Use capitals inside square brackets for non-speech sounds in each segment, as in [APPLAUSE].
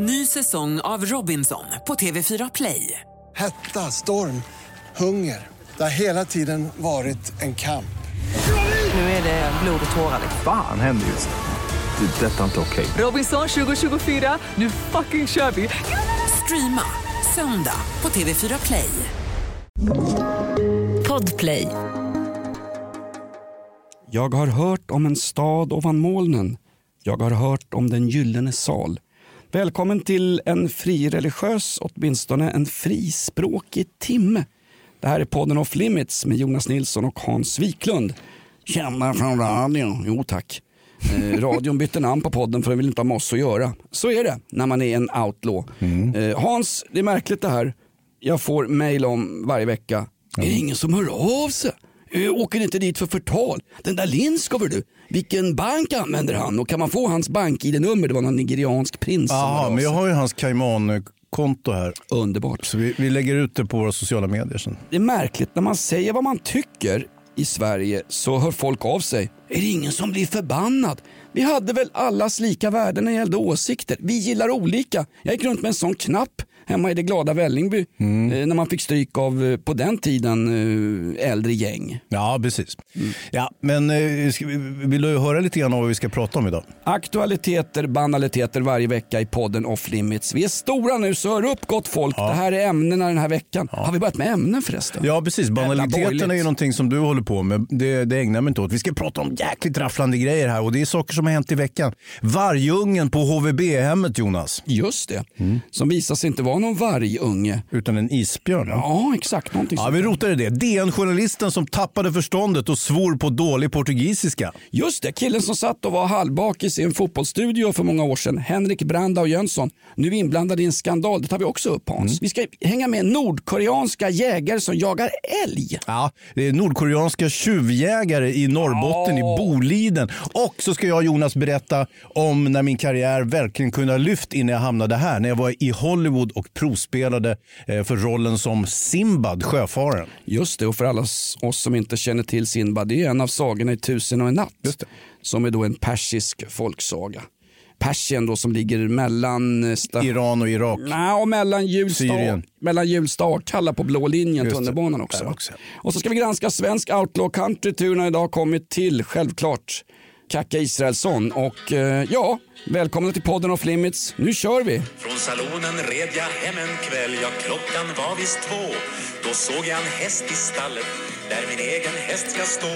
Ny säsong av Robinson på TV4 Play. Hetta, storm, hunger. Det har hela tiden varit en kamp. Nu är det blod och tårar. Fan händer just nu. Det. är Detta är inte okej. Robinson 2024, nu fucking kör vi! Streama söndag på TV4 Play. Podplay. Jag har hört om en stad ovan molnen. Jag har hört om den gyllene sal. Välkommen till en frireligiös, åtminstone en frispråkig timme. Det här är podden Off Limits med Jonas Nilsson och Hans Wiklund. Kända från radion. Jo tack. Eh, radion bytte namn på podden för den vill inte ha med oss att göra. Så är det när man är en outlaw. Eh, Hans, det är märkligt det här. Jag får mail om varje vecka. Är det ingen som hör av sig? Eh, Åker inte dit för förtal? Den där Lindskov du, vilken bank använder han? Och kan man få hans bank-id-nummer? Det var någon nigeriansk prins Ja, men jag har ju hans Cayman-konto här. Underbart. Så vi, vi lägger ut det på våra sociala medier sen. Det är märkligt, när man säger vad man tycker i Sverige så hör folk av sig. Är det ingen som blir förbannad? Vi hade väl allas lika värden när det gällde åsikter. Vi gillar olika. Jag gick runt med en sån knapp hemma i det glada Vällingby eh, när man fick stryk av, eh, på den tiden, eh, äldre gäng. Ja, precis. Ja, men vill du höra lite grann om vad vi ska prata om idag? Aktualiteter, banaliteter varje vecka i podden Off Limits. Vi är stora nu så hör upp gott folk. Det här är ämnena den här veckan. Har vi börjat med ämnen förresten? Ja, precis. Banaliteten borgerligt. är ju någonting som du håller på med. Det, det ägnar mig inte åt. Vi ska prata om jäkligt rafflande grejer här och det är saker som har hänt i veckan. Vargungen på HVB-hemmet, Jonas. Just det, Mm. som visar sig inte vara någon vargunge. Utan en isbjörn. Ja, exakt. Någonting Ja, vi rotar i det. DN-journalisten som tappade förståndet och svor på dålig portugisiska. Just det, killen som satt och var halvbakis i en fotbollsstudio för många år sedan, Henrik Brandao Jönsson, nu inblandad i en skandal. Det tar vi också upp Hans. Mm. Vi ska hänga med nordkoreanska jägare som jagar älg. Ja, det är nordkoreanska tjuvjägare i Norrbotten, i Boliden. Och så ska jag och Jonas berätta om när min karriär verkligen kunde ha lyft innan jag hamnade här. När jag var i Hollywood och provspelade eh, för rollen som Simbad, sjöfararen. Just det, och för alla oss som inte känner till Sinbad, det är en av sagorna i Tusen och en natt. Som är då en persisk folksaga. Persien då som ligger mellan eh, Iran och Irak. Nej, och mellan Hjulsta, Syrien. mellan Hjulsta och Akalla på blå linjen, tunnelbanan också. Också. Och så ska vi granska svensk outlaw country. Turen har idag kommit till, självklart, Kacka Israelsson. Och eh, ja, välkomna till podden of Limits. Nu kör vi! Från salonen red jag hem en kväll, ja klockan var visst två. Då såg jag en häst i stallet, där min egen häst ska stå.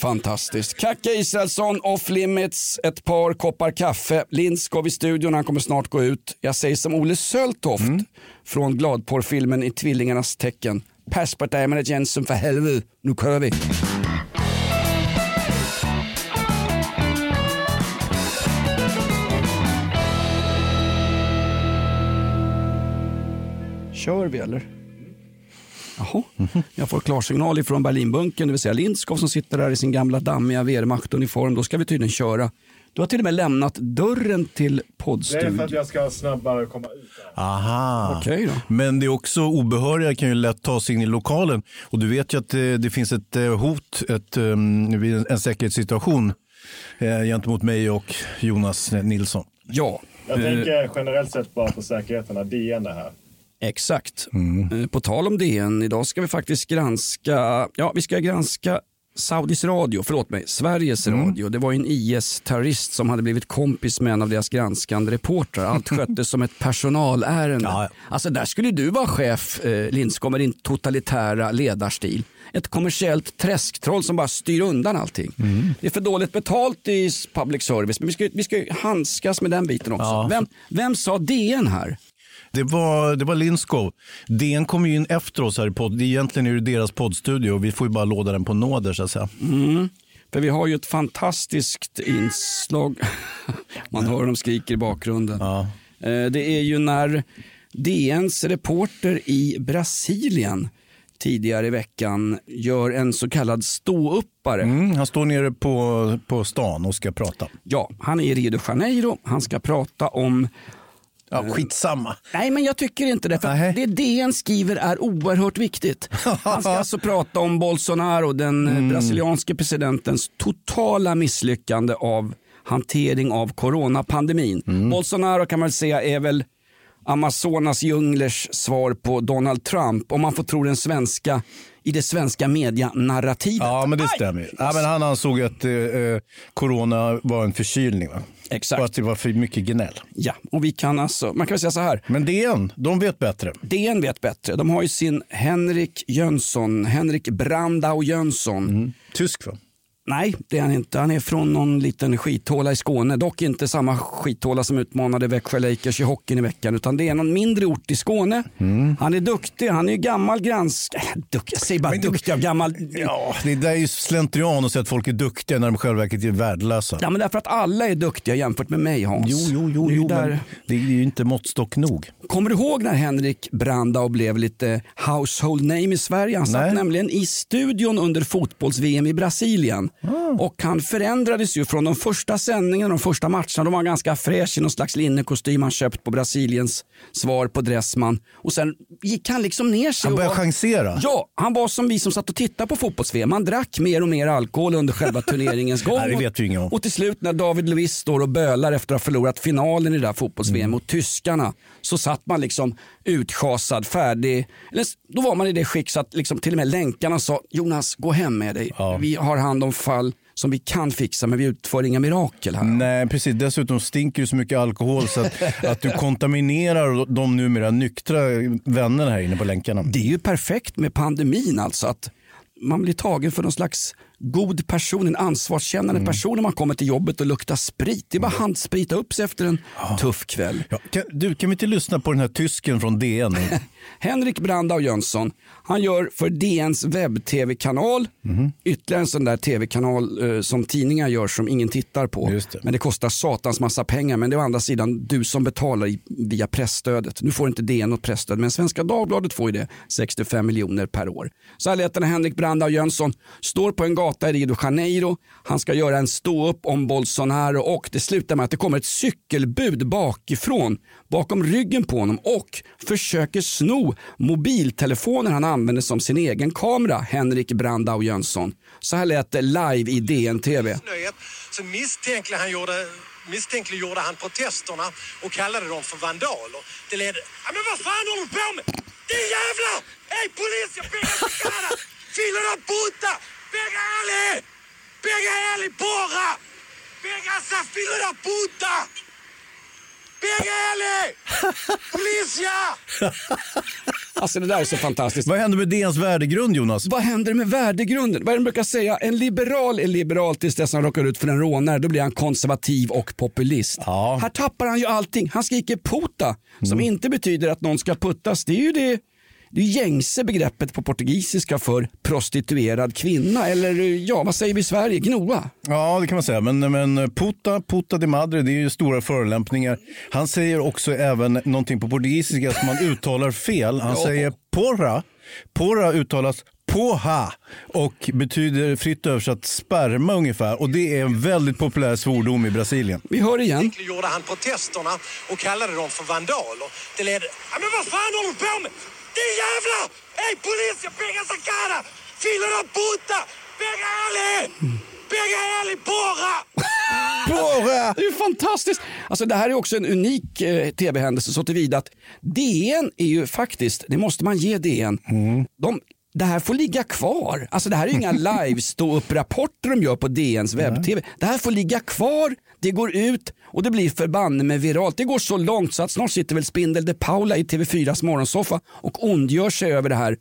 Fantastiskt. Kacka Israelsson, off limits, ett par koppar kaffe. Lindskov i studion, han kommer snart gå ut. Jag säger som Olle Söltoft från gladporrfilmen I tvillingarnas tecken. Pass på med Jensen för helvete, nu kör vi. Kör vi eller? Jaha, jag får klarsignal ifrån Berlinbunkern, det vill säga Lindskov som sitter där i sin gamla dammiga Wehrmacht-uniform. Då ska vi tydligen köra. Du har till och med lämnat dörren till Det är för poddstudion. att jag ska snabbare komma ut. Där. Aha. Okej då. Men det är också obehöriga kan ju lätt ta sig in i lokalen. Och du vet ju att det, det finns ett eh, hot, ett, um, en säkerhetssituation eh, gentemot mig och Jonas Nilsson. Ja, Jag eh, tänker generellt sett bara på säkerheten DN är här. Exakt. Eh, På tal om DN, idag ska vi faktiskt granska, ja vi ska granska Saudis radio, förlåt mig, Sveriges radio. Det var en IS-terrorist som hade blivit kompis med en av deras granskande reportrar. Allt [LAUGHS] sköttes som ett personalärende. Ja. Alltså där skulle du vara chef, eh, Lindskog, med din totalitära ledarstil. Ett kommersiellt träsktroll som bara styr undan allting. Det är för dåligt betalt i public service, men vi ska, vi ska handskas med den biten också. Ja. Vem, vem sa DN här? Det var, det var Lindskov. DN kommer ju in efter oss här i podd. Egentligen är det deras poddstudio och vi får ju bara låda den på nåder så att säga. För vi har ju ett fantastiskt inslag. [LAUGHS] Man hör dem skriker i bakgrunden. Ja. Eh, Det är ju när DNs reporter i Brasilien tidigare i veckan gör en så kallad ståuppare. Mm, han står nere på, på stan och ska prata. Ja, han är i Rio de Janeiro. Han ska prata om Ja, skitsamma. Nej, men jag tycker inte det. För Nej. det DN skriver är oerhört viktigt. Han ska [LAUGHS] alltså prata om Bolsonaro, den Mm. eh, brasilianske presidentens totala misslyckande av hantering av coronapandemin. Bolsonaro kan man säga är väl Amazonas djunglers svar på Donald Trump om man får tro den svenska, i det svenska medianarrativet. Ja, men det stämmer. Ja, men han ansåg att eh, eh, corona var en förkylning. Va? Exakt. Och att det var för mycket gnäll. Ja, och vi kan alltså, man kan väl säga så här. Men DN, de vet bättre. DN vet bättre. De har ju sin Henrik Jönsson, Henrik Brandau Jönsson. Tysk va? Nej, det är han inte. Han är från någon liten skithåla i Skåne. Dock inte samma skithåla som utmanade Växjö Lakers i hockeyn i veckan. Utan det är någon mindre ort i Skåne. Han är duktig. Han är ju gammal gransk... Äh, duck, jag säger bara duktig. Gammal... Ja, det där är ju slentrian att säga att folk är duktiga när de själva verket är värdelösa. Ja, men därför att alla är duktiga jämfört med mig Hans. Jo, jo, jo, jo där... men det är ju inte måttstock nog. Kommer du ihåg när Henrik Brandau blev lite household name i Sverige? Han satt Nej. nämligen i studion under fotbolls-VM i Brasilien. Och han förändrades ju från de första sändningarna, de första matcherna. De var ganska fräsch i någon slags linnekostym han köpt på Brasiliens svar på Dressman. Och sen gick han liksom ner sig. Han började var- chansera. Ja, han var som vi som satt och tittade på fotbolls-VM. Han drack mer och mer alkohol under själva [LAUGHS] turneringens gång. Nej, det vet vi inget om. Och till slut när David Luiz står och bölar efter att ha förlorat finalen i det där fotbolls-VM Mm. mot tyskarna så satt man liksom utschasad, färdig. Eller, då var man i det skick så att liksom till och med länkarna sa Jonas, gå hem med dig. Ja. Vi har hand om fall som vi kan fixa men vi utför inga mirakel här. Nej, precis. Dessutom stinker det så mycket alkohol så att, [LAUGHS] att du kontaminerar de numera nyktra vännerna här inne på länkarna. Det är ju perfekt med pandemin alltså. att man blir tagen för någon slags god person, en ansvarskännande Mm. person när man kommer till jobbet och luktar sprit. Det är bara att handsprita upp sig efter en tuff kväll. Ja, kan, du, kan vi inte lyssna på den här tysken från DN? [LAUGHS] Henrik Brandau Jönsson, han gör för DNs webb-tv-kanal Mhm. ytterligare en sån där tv-kanal eh, som tidningar gör som ingen tittar på. Det. Men det kostar satans massa pengar. Men det är å andra sidan du som betalar i, via pressstödet. Nu får inte DN något pressstöd, men Svenska Dagbladet får ju det. 65 miljoner per år. Så här lät det när Henrik Brandau Jönsson står på en gata i Rio de Janeiro. Han ska göra en stå-upp om Bolsonaro och det slutar med att det kommer ett cykelbud bakifrån, bakom ryggen på honom och försöker sno mobiltelefonen han använder som sin egen kamera, Henrik Brandau Jönsson. Så här lät det live i DN-TV. så misstänklig han gjorde, misstänkliggjorde han protesterna och kallade dem för vandaler. Det ledde... Ja, men vad fan håller du på med? Din jävla... Hej polis, jag ber för kalla! Filo puta! Pega ali! Pega ali, porra! Pega essa filo da puta! Pega ali! Polizia! [LAUGHS] Alltså det där är så fantastiskt. Vad hände med DNs värdegrund Jonas? Vad händer med värdegrunden? Vad är det de brukar säga? En liberal är liberal tills dess han råkar ut för en rånare. Då blir han konservativ och populist. Ja. Här tappar han ju allting. Han skriker puta som Mm. inte betyder att någon ska puttas. Det är ju det, det är gängse begreppet på portugisiska för prostituerad kvinna. Eller ja, vad säger vi i Sverige? Gnoa. Ja, det kan man säga. Men, men puta, puta de madre, det är ju stora förolämpningar. Han säger också även någonting på portugisiska som man uttalar fel. Han [LAUGHS] Ja. säger porra. Porra uttalas poha och betyder fritt översatt sperma ungefär. Och det är en väldigt populär svordom i Brasilien. Vi hör igen. Misstänkliggjorde han protesterna och kallade dem för vandaler. Det. Ja, men vad fan håller du på med? Din jävlar! Hej polis, jag pengar cara! Filo da puta! Pega ali! Pega ali, porra! Porra! [LAUGHS] Det är ju fantastiskt. Alltså, det här är också en unik eh, tv-händelse så tillvida att DN är ju faktiskt, det måste man ge DN, de, det här får ligga kvar. Alltså, det här är ju inga [LAUGHS] live stå upp rapporter de gör på DNs webb-tv. Det här får ligga kvar, det går ut och det blir förbanne med viralt. Det går så långt så att snart sitter väl Spindel de Paula i TV4s morgonsoffa och ondgör sig över det här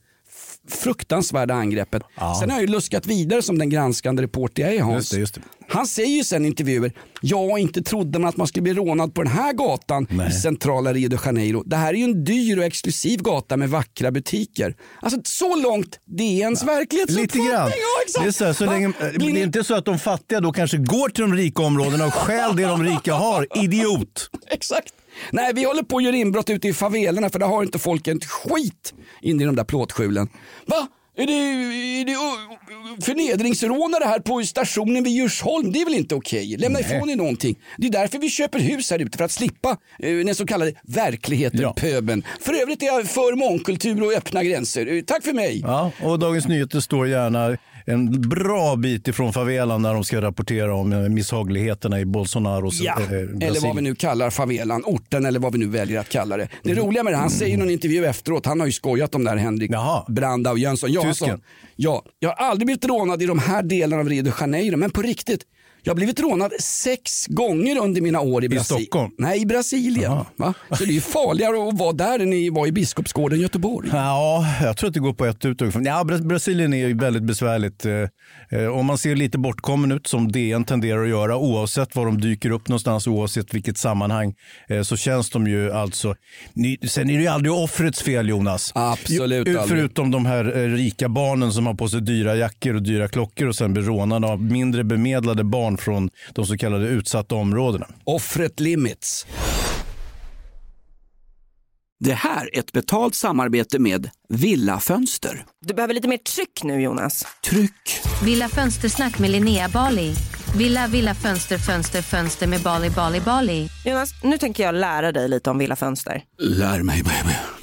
fruktansvärda angreppet. Sen har jag ju luskat vidare som den granskande reporter jag är Hans. Just det, just det. Han säger ju sen i intervjuer, ja inte trodde man att man skulle bli rånad på den här gatan i centrala Rio de Janeiro. Det här är ju en dyr och exklusiv gata med vackra butiker. Alltså så långt DNs verklighetsuppfattning. Lite grann. Ja. Det är, så här, så länge, Blir det är inte så att de fattiga då kanske går till de rika områdena och stjäl det de rika har. [LAUGHS] Idiot! Exakt. Nej, vi håller på att göra inbrott ute i favelerna för där har inte folk en skit inne i de där plåtskjulen. Va? Är det, är det förnedringsrånare här på stationen vid Djursholm? Det är väl inte okej? Lämna ifrån er någonting. Det är därför vi köper hus här ute, för att slippa eh, den så kallade verkligheten, Ja. pöben. För övrigt är jag för mångkultur och öppna gränser. Eh, tack för mig. Ja, och Dagens Nyheter står gärna en bra bit ifrån favelan när de ska rapportera om eh, misshagligheterna i Bolsonaros Ja, eh, eller vad vi nu kallar favelan, orten eller vad vi nu väljer att kalla det. Det roliga med det, han säger i någon intervju efteråt, han har ju skojat om det här Henrik Jaha. Brandau Jönsson. Ja, han sa, Tysken. ja, jag har aldrig blivit rånad i de här delarna av Rio de Janeiro, men på riktigt. Jag har blivit rånad sex gånger under mina år i Brasilien. Stockholm? Nej, i Brasilien. Så det är ju farligare att vara där än ni var i Biskopsgården i Göteborg. Ja, jag tror att det går på ett ut. Ja, Bra- Brasilien är ju väldigt besvärligt. Eh, eh, Om man ser lite bortkommen ut, som DN tenderar att göra, oavsett var de dyker upp någonstans, oavsett vilket sammanhang, eh, så känns de ju alltså... Sen är det ju aldrig offrets fel, Jonas. Absolut aldrig. Förutom de här rika barnen som har på sig dyra jackor och dyra klockor och sen blir rånade av mindre bemedlade barn från de så kallade utsatta områdena. Offret limits. Det här är ett betalt samarbete med Villa Fönster. Du behöver lite mer tryck nu Jonas. Tryck! Villa Fönstersnack med Linnea Bali. Villa, villa, fönster, fönster, fönster med Bali, Bali, Bali. Jonas, nu tänker jag lära dig lite om Villa Fönster. Lär mig baby.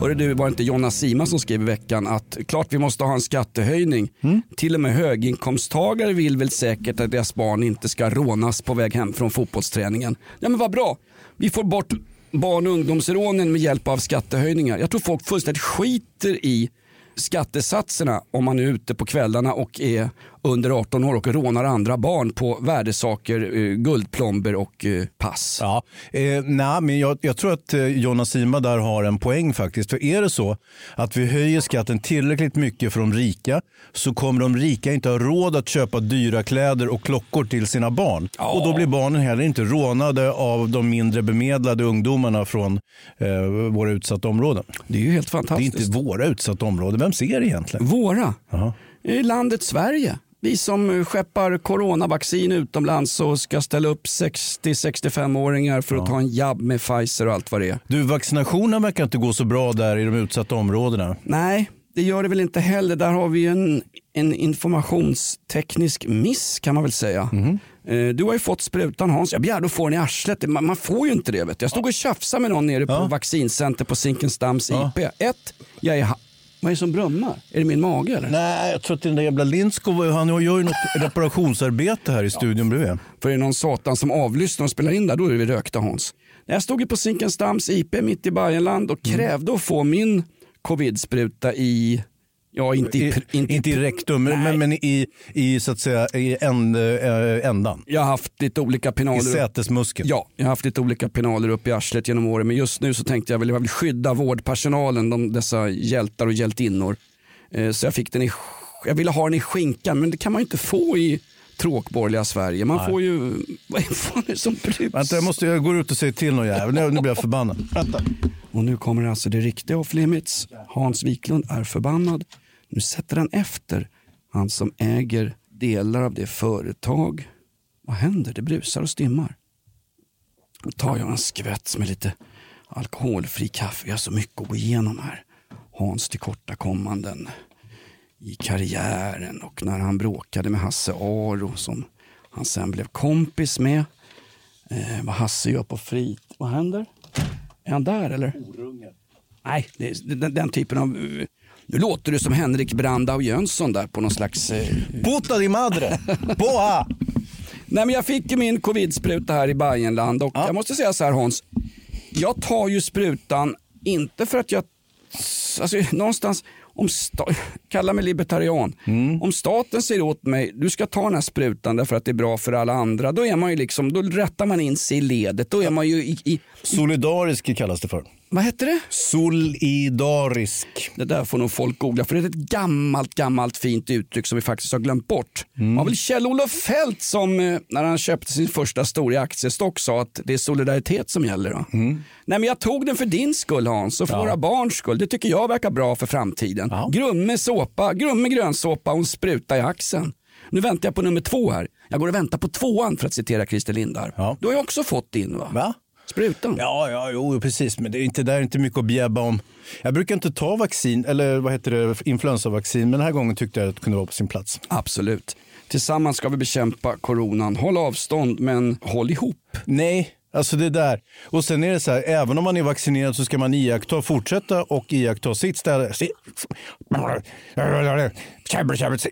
Hörru du, var det inte Jonna Sima som skrev i veckan att klart vi måste ha en skattehöjning. Till och med höginkomsttagare vill väl säkert att deras barn inte ska rånas på väg hem från fotbollsträningen. Ja men vad bra, vi får bort barn och ungdomsrånen med hjälp av skattehöjningar. Jag tror folk fullständigt skiter i skattesatserna om man är ute på kvällarna och är under 18 år och rånar andra barn på värdesaker, eh, guldplomber och eh, pass. Ja, eh, nej, men jag, jag tror att eh, Jonna Sima där har en poäng faktiskt. För är det så att vi höjer skatten tillräckligt mycket för de rika så kommer de rika inte ha råd att köpa dyra kläder och klockor till sina barn. Och då blir barnen heller inte rånade av de mindre bemedlade ungdomarna från eh, våra utsatta områden. Det är ju helt Det är fantastiskt. inte våra utsatta områden. Vem ser egentligen? Våra? Jaha. I landet Sverige. Vi som skeppar coronavaccin utomlands och ska ställa upp 60-65-åringar för att ta en jabb med Pfizer och allt vad det är. Du, vaccinationen verkar inte gå så bra där i de utsatta områdena. Nej, det gör det väl inte heller. Där har vi en, en informationsteknisk miss kan man väl säga. Eh, Du har ju fått sprutan Hans, jag begärde att få den i arslet. Man, man får ju inte det. Vet du. Jag stod och tjafsade med någon nere på vaccincenter på Zinkensdamms IP. Ett, jag är vad är det som brummar? Är det min mage eller? Nej, jag tror att den där jävla Lindskog, han gör ju något [LAUGHS] reparationsarbete här i studion bredvid. För är det någon satan som avlyssnar och spelar in där, då är det vi rökta Hans. Jag stod ju på Zinkensdamms IP mitt i Bayernland och krävde att få min covidspruta i, ja inte i, I, pr- inte, i rektum, men, men, men i, i, så att säga, i änd, äh, ändan. Jag har haft lite olika I pinaler. sätesmuskeln. Ja, jag har haft lite olika pinaler upp i arslet genom åren. Men just nu så tänkte jag väl, jag vill skydda vårdpersonalen, de, dessa hjältar och hjältinnor. Eh, så jag fick den i, jag ville ha den i skinkan, men det kan man ju inte få i tråkborgerliga Sverige. Man Nej. får ju, [LAUGHS] vad fan är det som brus? Vänta, jag, måste, jag går ut och säger till någon jävel. Nu, nu blir jag förbannad. Vänta. Och nu kommer alltså det riktiga off limits. Hans Wiklund är förbannad. Nu sätter han efter han som äger delar av det företag. Vad händer? Det brusar och stimmar. Då tar jag en skvätt med lite alkoholfri kaffe. Jag har så mycket att gå igenom här. Hans tillkortakommanden i karriären och när han bråkade med Hasse Aro som han sen blev kompis med. Eh, vad Hasse gör på frit. Vad händer? Är han där eller? Nej, det är den, den typen av... Nu låter du som Henrik Brandau Jönsson där på någon slags... Eh... Puta di madre! Boa! Nej, men jag fick ju min covidspruta här i Bajenland och jag måste säga så här Hans. Jag tar ju sprutan inte för att jag... Alltså någonstans... Om kalla mig libertarian. Om staten säger åt mig, du ska ta den här sprutan därför att det är bra för alla andra. Då är man ju liksom, då rättar man in sig i ledet. Då är man ju i, i Solidarisk kallas det för. Vad heter det? Solidarisk. Det där får nog folk googla för det är ett gammalt, gammalt fint uttryck som vi faktiskt har glömt bort. Det var väl Kjell-Olof Fält som eh, när han köpte sin första stora aktiestock sa att det är solidaritet som gäller. Då. Nej men jag tog den för din skull Hans och för Ja. våra barns skull. Det tycker jag verkar bra för framtiden. Grumme såpa, grumme grönsåpa och en spruta i axeln. Nu väntar jag på nummer två här. Jag går och väntar på tvåan för att citera Christer Lindarw. Du har ju också fått din va? Va? Sprutan. Ja, ja, jo, precis. Men det är inte, där är inte mycket att bjäbba om. Jag brukar inte ta vaccin, eller vad heter det, influensavaccin, men den här gången tyckte jag att det kunde vara på sin plats. Absolut. Tillsammans ska vi bekämpa coronan. Håll avstånd men håll ihop. Nej, alltså det där. Och sen är det så här, även om man är vaccinerad så ska man iaktta, fortsätta och iaktta sitt ställe. Sitt,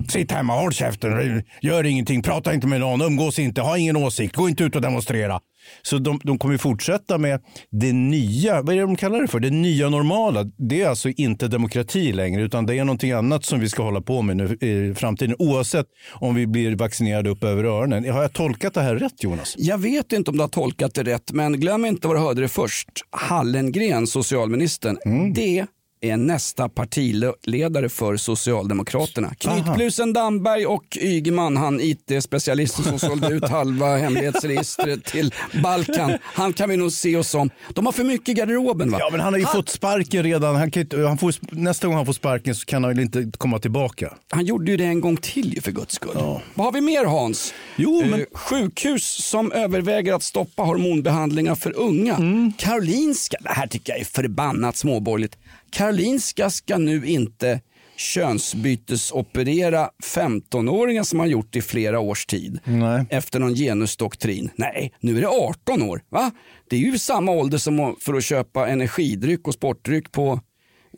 sitt hemma, håll käften, gör ingenting, prata inte med någon, umgås inte, ha ingen åsikt, gå inte ut och demonstrera. Så de, de kommer fortsätta med det nya, vad är det de kallar det för? Det nya normala. Det är alltså inte demokrati längre utan det är någonting annat som vi ska hålla på med nu i framtiden. Oavsett om vi blir vaccinerade upp över öronen. Har jag tolkat det här rätt Jonas? Jag vet inte om du har tolkat det rätt, men glöm inte vad du hörde det först. Hallengren, socialministern, Mm. det är nästa partiledare för Socialdemokraterna. Knytblusen Damberg och Ygeman, han IT-specialisten som sålde ut halva hemlighetsregistret till Balkan. Han kan vi nog se oss som. De har för mycket i garderoben va? Ja, men han har ju fått sparken redan. Han kan, han får, nästa gång han får sparken så kan han inte komma tillbaka. Han gjorde ju det en gång till ju för guds skull. Vad har vi mer Hans? Jo, men- Eh, sjukhus som överväger att stoppa hormonbehandlingar för unga. Karolinska, det här tycker jag är förbannat småborgerligt. Karolinska ska nu inte könsbytesoperera 15-åringar som har gjort i flera års tid. Nej. Efter någon genusdoktrin. Nej, nu är det 18 år. Va? Det är ju samma ålder som för att köpa energidryck och sportdryck på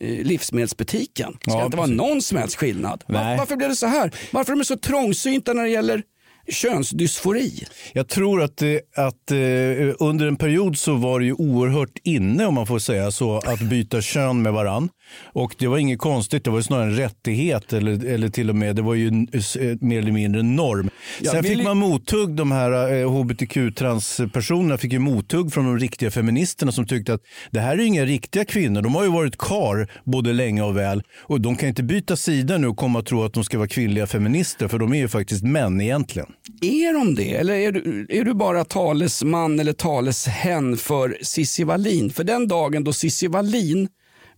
eh, livsmedelsbutiken. Ska Ja, inte vara precis. någon som helst skillnad. Va- Nej. Varför blev det så här? Varför är de så trångsynta när det gäller könsdysfori? Jag tror att, att eh, under en period så var det ju oerhört inne om man får säga så att byta kön med varann. Och det var inget konstigt, det var snarare en rättighet eller, eller till och med det var ju eh, mer eller mindre en norm. Sen fick man mothugg, de här eh, hbtq-transpersonerna fick ju mothugg från de riktiga feministerna som tyckte att det här är inga riktiga kvinnor, de har ju varit kar både länge och väl och de kan inte byta sida nu och komma och tro att de ska vara kvinnliga feminister för de är ju faktiskt män egentligen. Är de det? Eller är du, är du bara talesman eller taleshen för Cissi Wallin? För den dagen då Cissi Wallin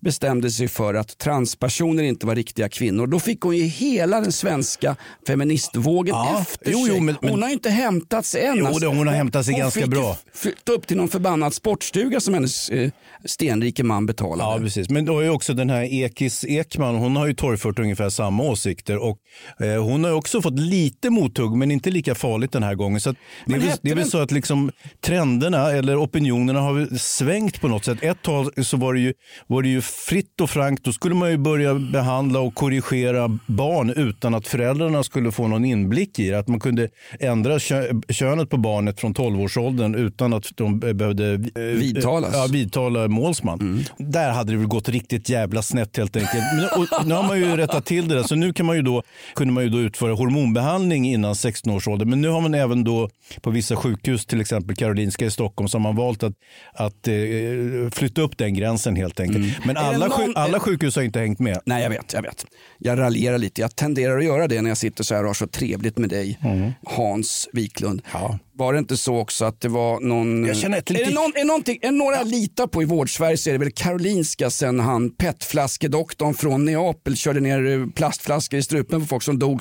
bestämde sig för att transpersoner inte var riktiga kvinnor, då fick hon ju hela den svenska feministvågen Ja, efter jo, sig. jo, men- men- hon har ju inte hämtat sig än. Jo, alltså. hon har hämtat sig hon ganska fick bra. flytta upp till någon förbannad sportstuga som hennes eh, stenrike man betalade. Ja, precis. Men då är ju också den här Ekis Ekman, hon har ju torgfört ungefär samma åsikter och eh, hon har ju också fått lite mothugg men inte lika farligt den här gången. Så det, är väl, det är väl så att liksom trenderna eller opinionerna har svängt på något sätt. Ett tag så var det ju, var det ju fritt och frankt, då skulle man ju börja behandla och korrigera barn utan att föräldrarna skulle få någon inblick i det. Att man kunde ändra kö könet på barnet från 12-årsåldern utan att de behövde eh, Vidtalas. Ja, vidtala målsman. Där hade det väl gått riktigt jävla snett helt enkelt. Men, och, nu har man ju rättat till det där, så nu kan man ju då, kunde man ju då utföra hormonbehandling innan 16 års ålder. Men nu har man även då på vissa sjukhus, till exempel Karolinska i Stockholm, så har man valt att, att eh, flytta upp den gränsen helt enkelt. Men Är det alla, någon- sjuk- alla sjukhus har inte hängt med. Nej, jag vet, jag vet. Jag raljerar lite. Jag tenderar att göra det när jag sitter så här och har så trevligt med dig, Mm. Hans Wiklund. Var det inte så också att det var någon... Jag känner ett är, det någon, är, någonting, är det några jag litar på i vårdsverige så är det väl Karolinska sen han petflaskedoktorn från Neapel körde ner plastflaskor i strupen på folk som dog,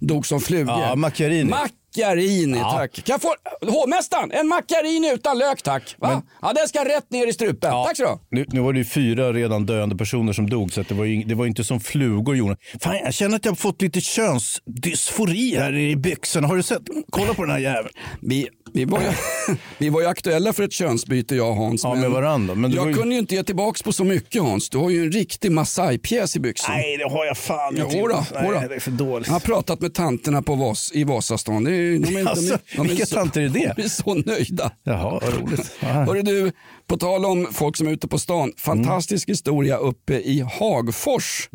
dog som flugor. Ja, Macchiarini. Macchiarini, Ja. tack. Kan jag få, hovmästaren, en macchiarini utan lök tack. Va? ja, den ska rätt ner i strupen. Tack så. Nu, nu var det ju fyra redan döende personer som dog, så det, var ju, det var inte som flugor. Jonas. Fan, jag känner att jag har fått lite könsdysfori här i byxorna. Har du sett? Kolla på den här jäveln. Vi, vi, var ju, [LAUGHS] vi var ju aktuella för ett könsbyte jag och Hans. Ja, med varandra. Men jag ju- kunde ju inte ge tillbaks på så mycket Hans. Du har ju en riktig Masai-pjäs i byxan. Nej, det har jag fan inte. Jo då. Nej, det är för dåligt. Jag har pratat med tanterna på Vas, i Vasastan. Det är, de är, Alltså, vilka så, tanter är det? De är så nöjda. Jaha, vad roligt. Ja. [LAUGHS] Hörru du, på tal om folk som är ute på stan. Fantastisk historia uppe i Hagfors.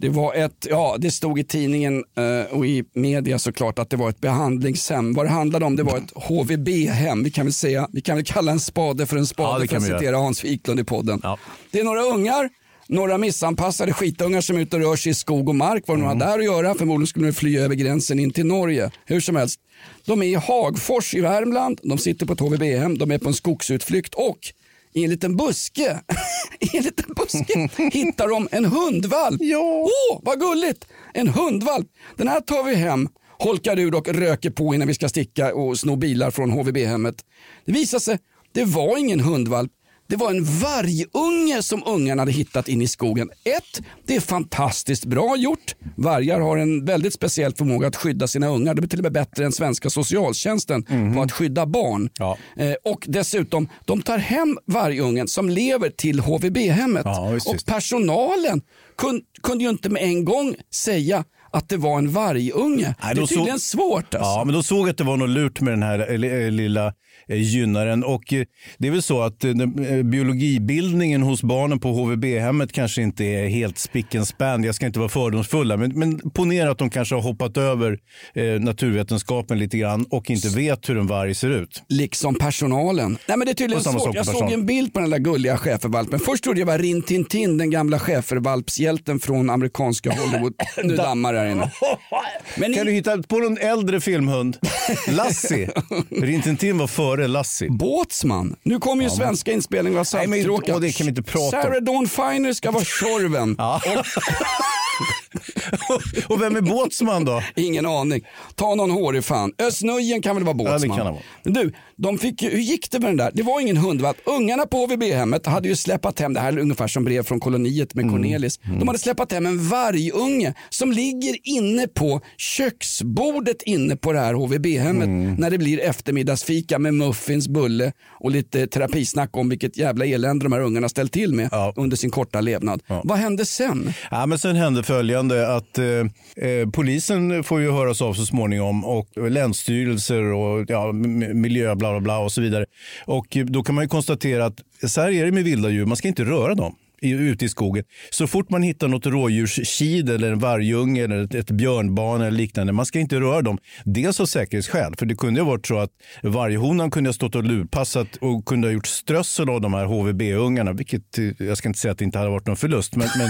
Det var ett, ja det stod i tidningen eh, och i media såklart att det var ett behandlingshem. Vad det handlade om det var ett HVB-hem. Vi kan väl säga, vi kan väl kalla en spade för en Ja, spade det för att citera Hans Wiklund i podden. Det är några ungar, några missanpassade skitungar som är ute och rör sig i skog och mark. Vad de Mm. har där att göra, förmodligen skulle de fly över gränsen in till Norge. Hur som helst, de är i Hagfors i Värmland, de sitter på ett HVB-hem, de är på en skogsutflykt och i en liten buske, [LAUGHS] i en liten buske [LAUGHS] hittar de en hundvalp. Åh, vad gulligt! En hundvalp. Den här tar vi hem, holkar ur och röker på innan vi ska sticka och sno bilar från HVB-hemmet. Det visar sig, det var ingen hundvalp. Det var en vargunge som ungarna hade hittat in i skogen. Ett, det är fantastiskt bra gjort. Vargar har en väldigt speciell förmåga att skydda sina ungar. Det är till och med bättre än svenska socialtjänsten på att skydda barn. Eh, och dessutom, de tar hem vargungen som lever till HVB-hemmet. och personalen kun, kunde ju inte med en gång säga att det var en vargunge. det är tydligen så- svårt. Alltså. Ja, men de såg att det var något lurt med den här eh, eh, lilla eh, gynnaren. Och eh, det är väl så att eh, biologibildningen hos barnen på HVB-hemmet kanske inte är helt spick and span. Jag ska inte vara fördomsfulla, men, men ponera att de kanske har hoppat över naturvetenskapen lite grann och inte vet hur en varg ser ut. Liksom personalen. Nej, men det är tydligen svårt. Jag såg en bild på den där gulliga schäfervalpen. Först trodde jag var Rin Tin Tin, den gamla schäfervalpshjälten från amerikanska Hollywood. Nu dammar det här inne. Men kan du hitta på någon äldre filmhund? Lassie. [LAUGHS] Rintintin var före Lassie. Båtsman. Nu kommer ju Ja, men- svenska inspelningar av men- Saltkråkan. åh, det kan vi inte prata om. Sarah Dawn Finer ska vara Tjorven. [LAUGHS] Och vem är Båtsman då? Ingen aning. Ta någon hårig fan. Özz kan väl vara båtsman. Ja, det kan han vara. Men du, de fick, ju- hur gick det med den där? Det var ingen hundvalp. Ungarna på HVB-hemmet hade ju släpat hem, det här är ungefär som brev från koloniet Mm. med Cornelis. De hade släpat hem en vargunge som ligger inne på köksbordet inne på det här HVB-hemmet Mm. när det blir eftermiddagsfika med muffins, bulle och lite terapisnack om vilket jävla elände de här ungarna ställt till med under sin korta levnad. Vad hände sen? Ja, men sen hände följande att eh, eh, polisen får ju höras av så småningom och länsstyrelser och ja, miljö bla bla bla och så vidare. Och då kan man ju konstatera att så här är det med vilda djur, man ska inte röra dem ute i skogen. Så fort man hittar något rådjurskid eller en vargunge eller ett, björnbarn eller liknande, man ska inte röra dem. Dels av säkerhetsskäl, för det kunde ju ha varit så att varghonan kunde ha stått och lurpassat och kunde ha gjort strössel av de här HVB-ungarna, vilket eh, jag ska inte säga att det inte hade varit någon förlust, men, men,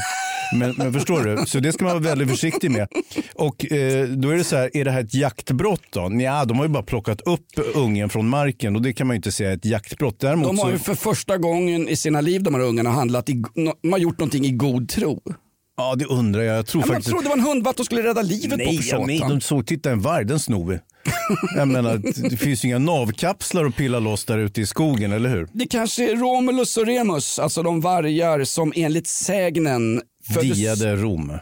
men, men förstår du? Så det ska man vara väldigt försiktig med. Och eh, då är det så här, är det här ett jaktbrott då? Ja, de har ju bara plockat upp ungen från marken och det kan man ju inte säga är ett jaktbrott. Däremot De har ju för första gången i sina liv, de här ungarna, handlat i, de har gjort någonting i god tro. Ja, det undrar jag. Jag tror Ja, faktiskt... trodde det var en hundvalp som skulle rädda livet på Nej, ja, satan. nej, de såg, titta en varg, den snor vi. Jag menar, det finns ju inga navkapslar att pilla loss där ute i skogen, eller hur? Det kanske är Romulus och Remus, alltså de vargar som enligt sägnen föddes... Diade Rom.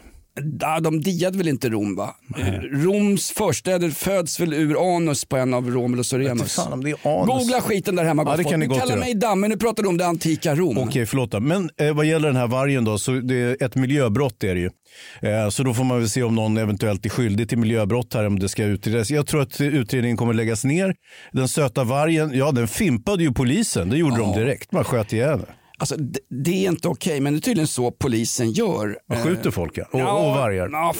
Ja, de diade väl inte Rom va? Eh, Roms förstäder föds väl ur anus på en av Romulus och Remus. Fan, om det är anus. Googla skiten där hemma Ja, det kan ni gott kallar göra. mig damme, nu pratar du om det antika Rom. Okej, förlåt. då. Men eh, vad gäller den här vargen då, så det är ett miljöbrott är det ju. Eh, så då får man väl se om någon eventuellt är skyldig till miljöbrott här om det ska utredas. Jag tror att utredningen kommer läggas ner. Den söta vargen, ja den fimpade ju polisen. Det gjorde de direkt. Man sköt ihjäl den. Alltså, det, det är inte okej, men det är tydligen så polisen gör. Man skjuter folk ja. och, Ja, och vargar. Ja,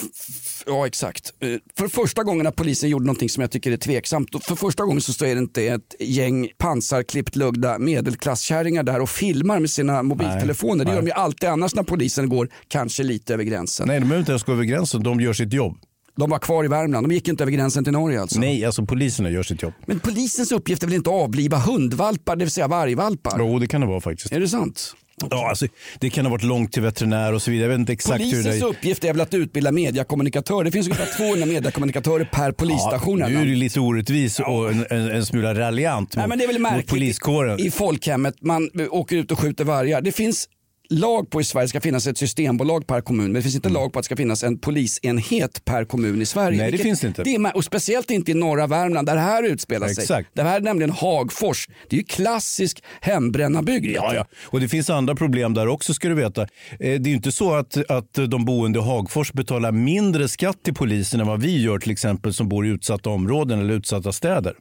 ja exakt. Eh, För första gången när polisen gjorde någonting som jag tycker är tveksamt. För första gången så står det inte ett gäng pansarklippt lugda medelklasskärringar där och filmar med sina mobiltelefoner. Det gör de ju alltid annars när polisen går kanske lite över gränsen. Nej, de behöver inte ens gå över gränsen. De gör sitt jobb. De var kvar i Värmland, de gick inte över gränsen till Norge alltså. Nej, alltså poliserna gör sitt jobb. Men polisens uppgift är väl inte att avliva hundvalpar, det vill säga vargvalpar? Jo, det kan det vara faktiskt. Är det sant? Ja, alltså, det kan ha varit långt till veterinär och så vidare. Jag vet inte exakt hur det Polisens är. uppgift är väl att utbilda mediakommunikatörer. Det finns ungefär [LAUGHS] 200 mediakommunikatörer per polisstation. Ja, nu är det lite orättvis och en, en, en smula raljant Nej, mot, men det är väl mot märkligt poliskåren. i folkhemmet. Man åker ut och skjuter vargar. Det finns lag på i Sverige ska finnas ett systembolag per kommun men det finns inte lag på att det ska finnas en polisenhet per kommun i Sverige. Mm. Nej, det Vilket- finns det inte. Det är, och speciellt inte i norra Värmland där det här utspelar sig. Exakt. Det här är nämligen Hagfors. Det är ju klassisk hembrännarbygd. Ja, ja. Och det finns andra problem där också ska du veta. Eh, Det är ju inte så att, att de boende i Hagfors betalar mindre skatt till polisen än vad vi gör till exempel som bor i utsatta områden eller utsatta städer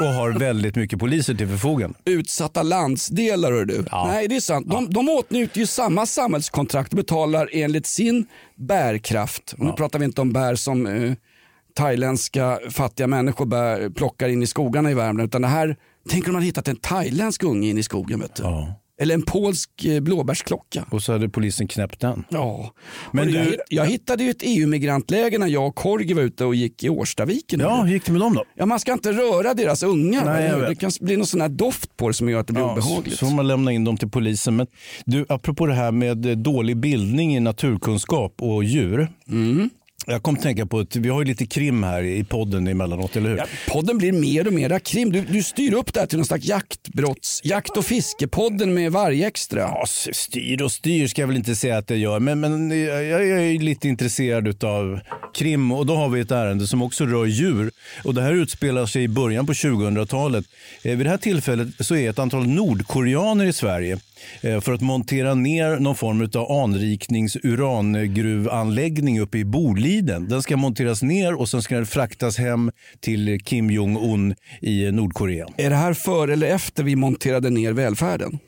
och har [LAUGHS] väldigt mycket poliser till förfogande. utsatta landsdelar. Hör du. Nej, det är sant. De, de åtnjuter ju samma samhällskontrakt och betalar enligt sin bärkraft. Och nu pratar vi inte om bär som eh, thailändska fattiga människor bär, plockar in i skogarna i Värmland. Utan det här, tänk om man hittat en thailändsk unge in i skogen. Vet du. Eller en polsk eh, blåbärsklocka. Och så hade polisen knäppt den. Ja. Men jag, du- jag hittade ju ett EU-migrantläger när jag och Korgi var ute och gick i Årstaviken. Ja, hur gick det med dem då? Ja, man ska inte röra deras ungar. Nej, jag vet. det kan bli någon sån här doft på det som gör att det blir Ja, obehagligt. Så får man lämna in dem till polisen. Men du, apropå det här med dålig bildning i naturkunskap och djur. Mm. Jag kom att tänka på att vi har ju lite krim här i podden emellanåt, eller hur? Ja, podden blir mer och mer krim. Du, du styr upp det här till någon slags jaktbrotts, jakt och fiskepodden med varje extra. Ja, styr och styr ska jag väl inte säga att jag gör, men, men jag, jag är lite intresserad av krim och då har vi ett ärende som också rör djur. Och det här utspelar sig i början på 2000-talet. Eh, vid det här tillfället så är ett antal nordkoreaner i Sverige Eh, för att montera ner någon form av anriknings urangruvanläggning uppe i Boliden. Den ska monteras ner och sen ska den fraktas hem till Kim Jong-Un i Nordkorea. Är det här före eller efter vi monterade ner välfärden?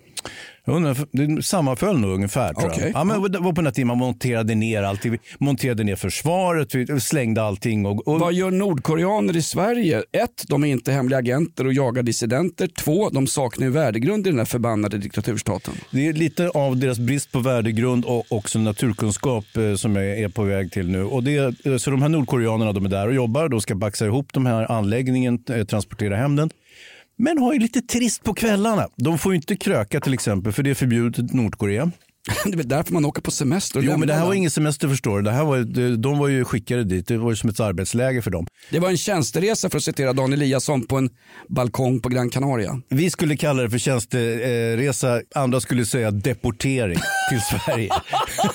Jag undrar, Det sammanföll nog ungefär. Tror Okej. jag. Ja, men det var på den tiden man monterade ner allt. Vi monterade ner försvaret, vi slängde allting. Och, och, Vad gör nordkoreaner i Sverige? Ett, de är inte hemliga agenter och jagar dissidenter. Två, de saknar värdegrund i den här förbannade diktaturstaten. det är lite av deras brist på värdegrund och också naturkunskap eh, som jag är på väg till nu. Och det, eh, så de här nordkoreanerna de är där och jobbar. De ska baxa ihop de här anläggningen, eh, transportera hem den. Men har ju lite trist på kvällarna. De får ju inte kröka till exempel, för det är förbjudet i Nordkorea. [LAUGHS] Det är därför man åker på semester. Jo, men det här var ingen semester förstår du. Det här var, de- de var ju skickade dit. Det var ju som ett arbetsläger för dem. det var en tjänsteresa för att citera Dan Eliasson på en balkong på Gran Canaria. Vi skulle kalla det för tjänsteresa, andra skulle säga deportering till [LAUGHS] Sverige.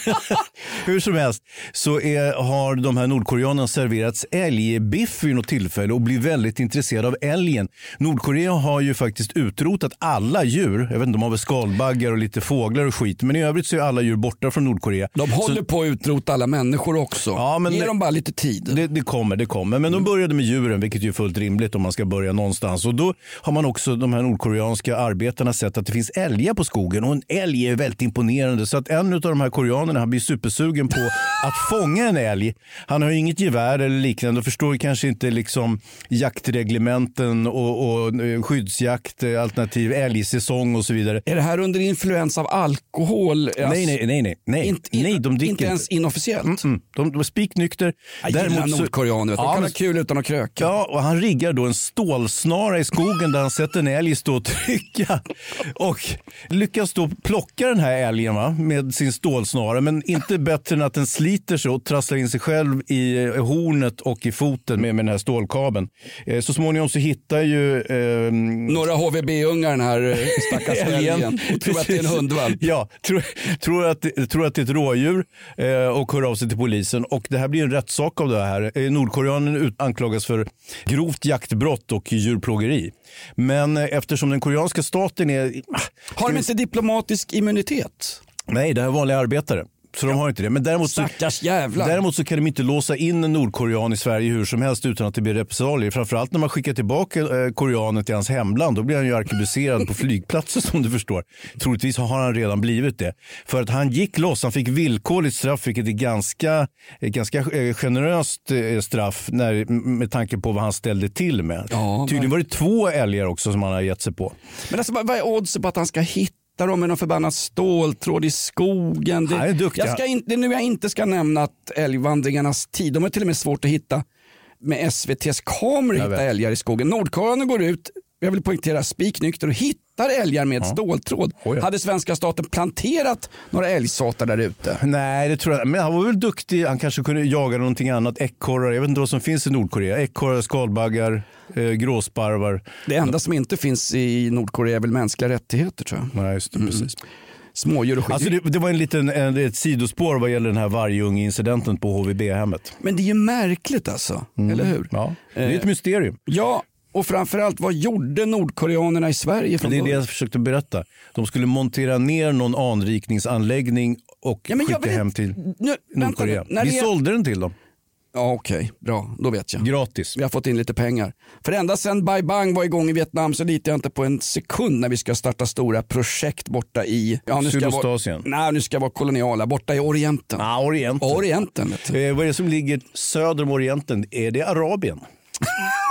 [LAUGHS] Hur som helst så är, har de här nordkoreanerna serverats älgbiff vid något tillfälle och blir väldigt intresserade av älgen. Nordkorea har ju faktiskt utrotat alla djur. Jag vet inte, de har väl skalbaggar och lite fåglar och skit. Men i övrigt så är alla djur borta från Nordkorea. De håller Så- på att utrota alla människor också. Ja, men Ge det- dem bara lite tid. Det, det kommer, det kommer. Men de började med djuren, vilket ju är fullt rimligt om man ska börja någonstans. Och då har man också, de här nordkoreanska arbetarna, sett att det finns älgar på skogen. Och en älg är väldigt imponerande. Så att en av de här koreanerna, han blir supersugen på [LAUGHS] att fånga en älg. Han har ju inget gevär eller liknande och förstår kanske inte liksom jaktreglementen och, och eh, skyddsjakt, eh, alternativ älgsäsong och så vidare. Är det här under influens av alkohol? Nej, nej, nej, nej, nej. Inte, nej de dricker inte ens inofficiellt? Mm, de, de var spiknykter. Jag gillar nordkoreaner. De Ja, kan men- ha kul utan att kröka. Ja, och han riggar då en stålsnara i skogen där han sätter en älg stå och trycka. Och lyckas då plocka den här älgen va, med sin stålsnara. Men inte bättre än att den sliter sig och trasslar in sig själv i eh, hornet och i foten med, med den här stålkabeln. Eh, så småningom så hittar ju... ehm, Några HVB-ungar den här eh, stackars [LAUGHS] älgen och tror att det är en hundvalp. Ja, tror, tror att, tror att det är ett rådjur eh, och hör av sig till polisen. Och det här blir en rättssak av det här. Eh, Nordkoreanen anklagas för grovt jaktbrott och djurplågeri. Men eh, eftersom den koreanska staten är... Har de inte diplomatisk immunitet? Nej, det här är vanliga arbetare. Så de har inte det. Men däremot så, Stackars jävlar. däremot så kan de inte låsa in en nordkorean i Sverige hur som helst utan att det blir repressalier. Framförallt när man skickar tillbaka eh, koreanen till hans hemland. Då blir han ju arkebuserad på [LAUGHS] flygplatser som du förstår. Troligtvis har han redan blivit det. För att han gick loss. Han fick villkorligt straff vilket är ganska, ett ganska eh, generöst eh, straff när, med tanke på vad han ställde till med. Tydligen var det två älgar också som han har gett sig på. Men alltså, vad är oddsen på att han ska hitta dem med någon förbannad ståltråd i skogen? Det, duktig. Jag ska inte, det är nu jag inte ska nämna att älgvandringarnas tid, de är till och med svårt att hitta med SVTs kameror hitta älgar i skogen. Nordkoreanerna går ut, jag vill poängtera spiknykter och hittar älgar med ståltråd. Hade svenska staten planterat några älgsatar där ute? Nej, det tror jag Men han var väl duktig. Han kanske kunde jaga någonting annat. Ekorrar. Jag vet inte vad som finns i Nordkorea. Ekorrar, skalbaggar, eh, gråsparvar. Det enda som inte finns i Nordkorea är väl mänskliga rättigheter tror jag. Nej, just det, precis. Smådjur och skit. Alltså det, det var en liten, en, ett sidospår vad gäller den här vargunge-incidenten på HVB-hemmet. Men det är ju märkligt alltså, eller hur? Mm. Ja, det är ett Eh, mysterium. Ja, och framförallt vad gjorde nordkoreanerna i Sverige från Det är det jag försökte berätta. De skulle montera ner någon anrikningsanläggning och Ja, skicka hem till nu, vänta Nordkorea. nu, när Vi är- sålde den till dem. Ja, Okej, bra. Då vet jag. Gratis. Vi har fått in lite pengar. För ända sedan Bai Bang var igång i Vietnam så litar jag inte på en sekund när vi ska starta stora projekt borta i... Ja, nu ska jag vara- Sydostasien. Nej, nu ska jag vara koloniala. Borta i Orienten. Ah, Orienten. Orienten. Eh, vad är det som ligger söder om Orienten? Är det Arabien? [LAUGHS]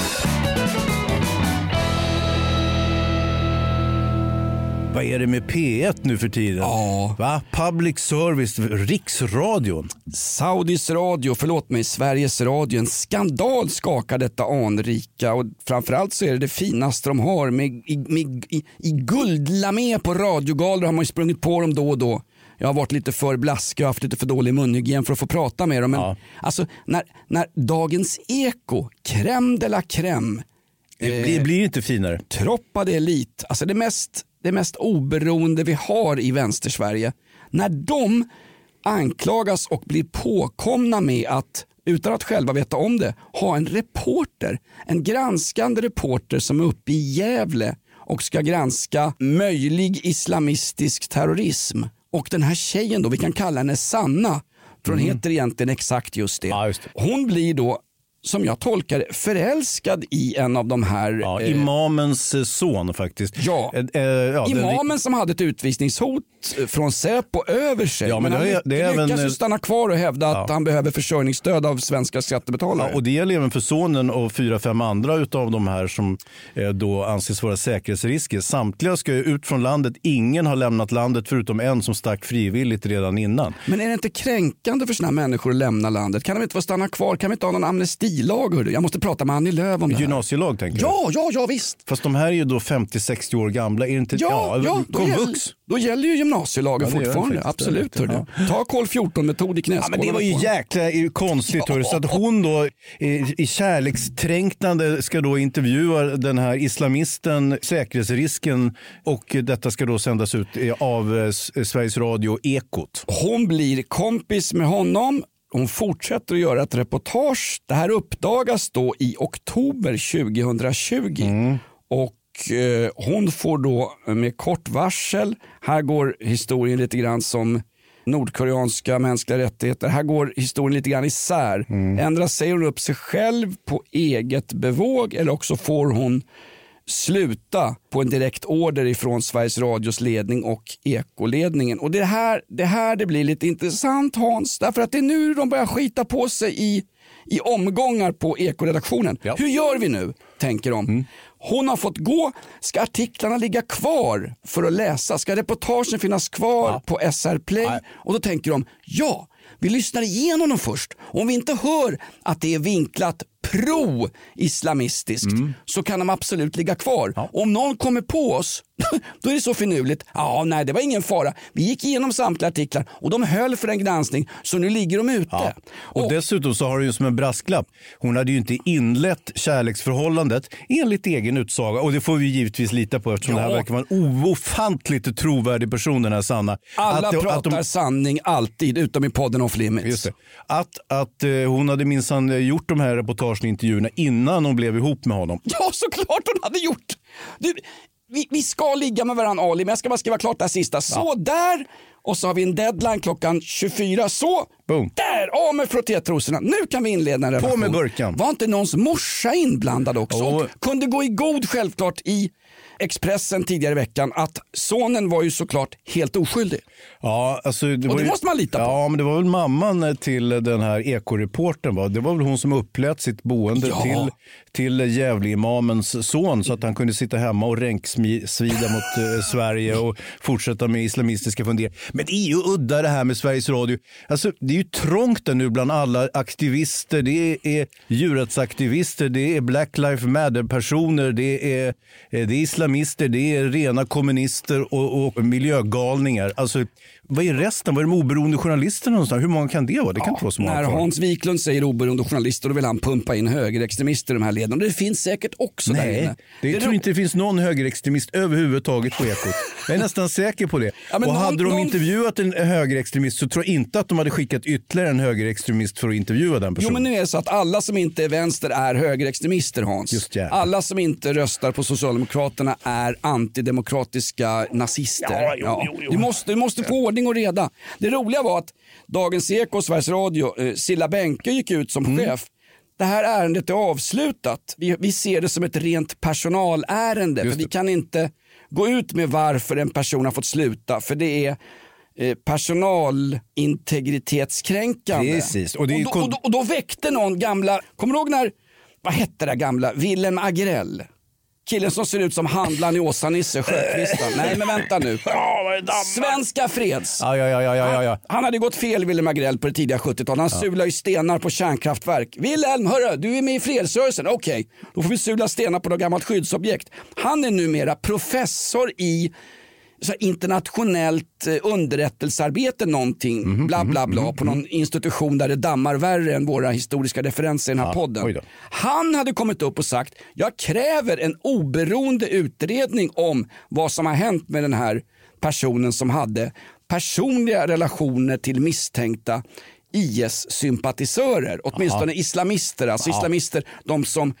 Vad är det med P1 nu för tiden? Ja. Va? Public service, riksradion. Saudis radio, förlåt mig, Sveriges radio. En skandal skakar detta anrika och framförallt så är det det finaste de har. Med, i, med, i, I guldlamé på radiogalor har man ju sprungit på dem då och då. Jag har varit lite för blaskig och haft lite för dålig munhygien för att få prata med dem. Men alltså, när, när Dagens Eko, crème de la crème, Det blir, blir inte finare. Troppade elit, alltså det mest, det mest oberoende vi har i vänstersverige. När de anklagas och blir påkomna med att, utan att själva veta om det, ha en reporter, en granskande reporter som är uppe i Gävle och ska granska möjlig islamistisk terrorism. Och den här tjejen då, vi kan kalla henne Sanna, för hon heter egentligen exakt just det. Hon blir då som jag tolkar det, förälskad i en av de här... Ja, eh, imamens eh, son faktiskt. Ja. Eh, eh, ja, Imamen som hade ett utvisningshot från Säpo över sig. Ja, men men det han det lyckas även- ju stanna kvar och hävda att han behöver försörjningsstöd av svenska skattebetalare. Ja, och det gäller även för sonen och fyra, fem andra utav de här som eh, då anses vara säkerhetsrisker. Samtliga ska ju ut från landet. Ingen har lämnat landet förutom en som stack frivilligt redan innan. Men är det inte kränkande för sådana människor att lämna landet? Kan de inte få stanna kvar? Kan vi inte ha någon amnestilag? Hördu? Jag måste prata med Annie Lööf om det här. Gymnasielag tänker du? Ja, ja, ja visst. Fast de här är ju då 50-60 år gamla. Är inte? Ja, ja, då, komvux. gäller, då gäller ju gymnasielagen Ja, det gör det fortfarande. Absolut. Det rätt, Ta kol 14-metod i knäskålen. Ja, men det var ju jäkla eh, konstigt. hörru. Så att hon då i, i kärlekstränknande ska då intervjua den här islamisten, säkerhetsrisken och detta ska då sändas ut eh, av eh, Sveriges Radio Ekot. Hon blir kompis med honom. Hon fortsätter att göra ett reportage. Det här uppdagas då i oktober 2020. Och eh, hon får då med kort varsel, här går historien lite grann som nordkoreanska mänskliga rättigheter. Här går historien lite grann isär. Mm. Ändra säger hon upp sig själv på eget bevåg eller också får hon sluta på en direkt order ifrån Sveriges Radios ledning och ekoledningen. Och det är här det, här det blir lite intressant Hans, därför att det är nu de börjar skita på sig i, i omgångar på ekoredaktionen. Hur gör vi nu, tänker de. Hon har fått gå, ska artiklarna ligga kvar för att läsa? Ska reportagen finnas kvar på SR Play? Och då tänker de, ja, vi lyssnar igenom dem först. Om vi inte hör att det är vinklat pro-islamistiskt så kan de absolut ligga kvar. Om någon kommer på oss, [LAUGHS] då är det så finurligt. Ja, nej, det var ingen fara. Vi gick igenom samtliga artiklar och de höll för en granskning, så nu ligger de ute. Och, dessutom så har du ju som en brasklapp. Hon hade ju inte inlett kärleksförhållandet enligt egen utsaga. Och det får vi givetvis lita på eftersom Ja. det här verkar vara en ofantligt trovärdig person den här Sanna. Alla Att pratar att de- sanning alltid, utom i podden Off Limits. Att, att eh, hon hade minsann eh, gjort de här reportagen och intervjuerna innan hon blev ihop med honom. Ja, såklart hon hade gjort. Du, vi, vi ska ligga med varandra Ali, men jag ska bara skriva klart det här sista. Så där! Och så har vi en deadline klockan 24. Så! Boom. Där! Av med frottétrosorna. Nu kan vi inleda en relation. med burkan. Var inte någons morsa inblandad också? Oh. Kunde gå i god självklart i Expressen tidigare i veckan att sonen var ju såklart helt oskyldig. Ja, alltså, det, Och det ju- måste man lita på. Ja, men det var väl mamman till den här ekoreportern. Va? Det var väl hon som upplät sitt boende Ja. till, till Gävleimamens son så att han kunde sitta hemma och ränksvida mot eh, [LAUGHS] Sverige och fortsätta med islamistiska funderingar. Men det är ju udda det här med Sveriges Radio. Alltså, det är ju trångt där nu bland alla aktivister. Det är djurrättsaktivister, det är Black Lives Matter-personer, det är, eh, det är islamister, det är rena kommunister och, och miljögalningar. Alltså, vad är resten? Vad är de oberoende journalisterna någonstans? Hur många kan det vara? Det kan inte vara så många När kvar. Hans Wiklund säger oberoende journalister då vill han pumpa in högerextremister i de här leden. Det finns säkert också där Nej, inne. det, jag tror inte det finns någon högerextremist överhuvudtaget på Ekot. Jag är nästan säker på det. Ja, och någon- hade de någon- intervjuat en högerextremist så tror jag inte att de hade skickat ytterligare en högerextremist för att intervjua den Jo personen. men nu är det så att alla som inte är vänster är högerextremister Hans. Just alla som inte röstar på Socialdemokraterna är antidemokratiska nazister. Ja, jo, jo, jo. Du, måste, du måste få ordning och reda. Det roliga var att Dagens Eko och Sveriges Radio, eh, Silla Bänke gick ut som Mm. chef. Det här ärendet är avslutat. Vi, vi ser det som ett rent personalärende. För vi kan inte gå ut med varför en person har fått sluta. För det är eh, personalintegritetskränkande. Precis, och det ju då, och, då, och då väckte någon gamla, kommer du ihåg när, vad hette det gamla, Willem Agrell? Killen som ser ut som handlaren i Åsa-Nisse, Sjökvistan. Nej men vänta nu. [LAUGHS] Svenska Freds. Ja, ja, ja, ja, ja, ja. Han hade gått fel Willem Agrell på det tidiga 70-talet. Han sulade ju stenar på kärnkraftverk. Wilhelm, hörru, du är med i fredsrörelsen. Okej, då får vi sula stenar på något gammalt skyddsobjekt. Han är numera professor i så internationellt eh, underrättelsearbete någonting, Mhm, bla bla bla, på någon institution där det dammar värre än våra historiska referenser i den här podden. Han hade kommit upp och sagt, jag kräver en oberoende utredning om vad som har hänt med den här personen som hade personliga relationer till misstänkta IS-sympatisörer, åtminstone islamister, alltså Ja. islamister, de som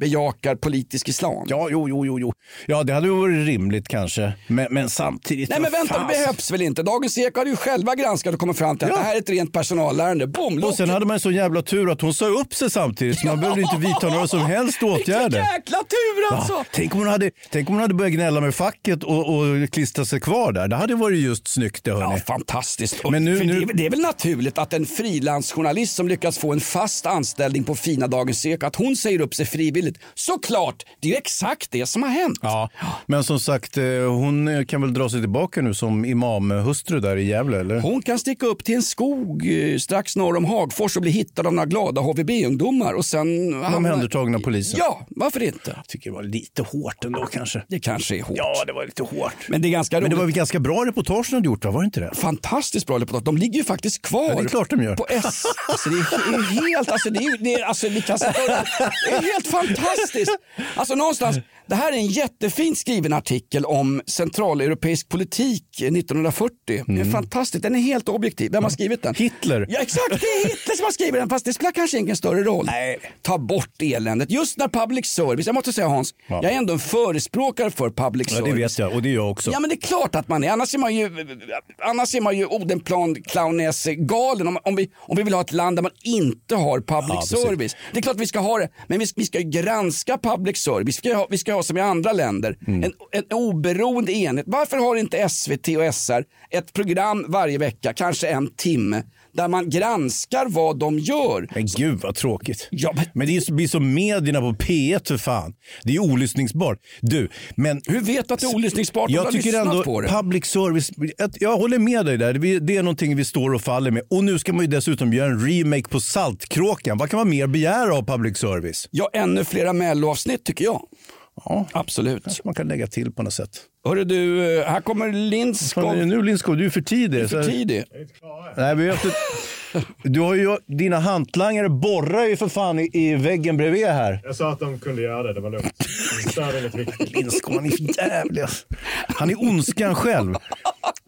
bejakar politisk islam. Ja, jo, jo, jo, jo. Ja, det hade varit rimligt kanske. Men, men samtidigt... Nej men vänta, fan. det behövs väl inte? Dagens Eko hade ju själva granskat och kommit fram till att Ja. det här är ett rent personalärende. Boom, Och sen hade man en så jävla tur att hon sa upp sig samtidigt så man behövde inte vidta några som helst åtgärder. jäkla tur alltså! Ja, tänk, om hon hade, tänk om hon hade börjat gnälla med facket och, och klistra sig kvar där. Det hade varit just snyggt det hörni. Ja, fantastiskt. Och Men nu, nu, Det, är, det är väl naturligt att en frilansjournalist som lyckas få en fast anställning på fina Dagens Eko, att hon säger upp sig frivilligt. Såklart, det är ju exakt det som har hänt. Ja, men som sagt, eh, hon kan väl dra sig tillbaka nu som imamhustru där i Gävle, eller? Hon kan sticka upp till en skog eh, strax norr om Hagfors och bli hittad av några glada HVB-ungdomar och sen... Omhändertagna polisen. Ja, varför inte? Jag tycker det var lite hårt ändå kanske. Det kanske är hårt. Ja, det var lite hårt. Men det är ganska Men det var väl ganska bra reportage de hade gjort, va? var det inte det? Fantastiskt bra reportage. De ligger ju faktiskt kvar. Ja, det är klart de gör. På S. Alltså, det är helt, alltså, det är, det är, alltså, [LAUGHS] det är helt fantastiskt fantastiskt. Alltså någonstans, det här är en jättefint skriven artikel om centraleuropeisk politik 1940. Det är fantastiskt, den är helt objektiv. Vem har skrivit den? Hitler. Ja exakt, det är Hitler som har skrivit den fast det spelar kanske ingen större roll. Nej. Ta bort eländet. Just när public service, jag måste säga Hans, Ja. jag är ändå en förespråkare för public Ja, service. det vet jag och det är jag också. Ja men det är klart att man är. Annars är man ju, annars är man ju Odenplan clownnäs galen om, om, vi, om vi vill ha ett land där man inte har public Ja, service. Det är klart vi ska ha det, men vi, vi ska ju granska public service. Vi ska ha, vi ska ha som i andra länder, Mm. en, en oberoende enhet. Varför har inte SVT och SR ett program varje vecka, kanske en timme, där man granskar vad de gör? Men gud vad tråkigt. Ja, men... Men det blir som medierna på P1 för fan. Det är olyssningsbart. Du, men... Hur vet du att det är olyssningsbart Jag tycker ändå public service, jag håller med dig där. Det- Det är någonting vi står och faller med. Och nu ska man ju dessutom göra en remake på Saltkråkan. Vad kan man mer begära av public service? Ja, ännu flera melloavsnitt tycker jag. Ja, Absolut. kanske man kan lägga till på något sätt. Hörru du, eh, här kommer Lindskov. Fan, nu Lindskog, du är för tidig. Du är för Så- tidig. Nej, vi vet inte. Du har ju, dina hantlangare borrar ju för fan i, i väggen bredvid här. Jag sa att de kunde göra det, det var lugnt. Det störde inget viktigt. Lindskog, han är för jävlig. Han är ondskan själv.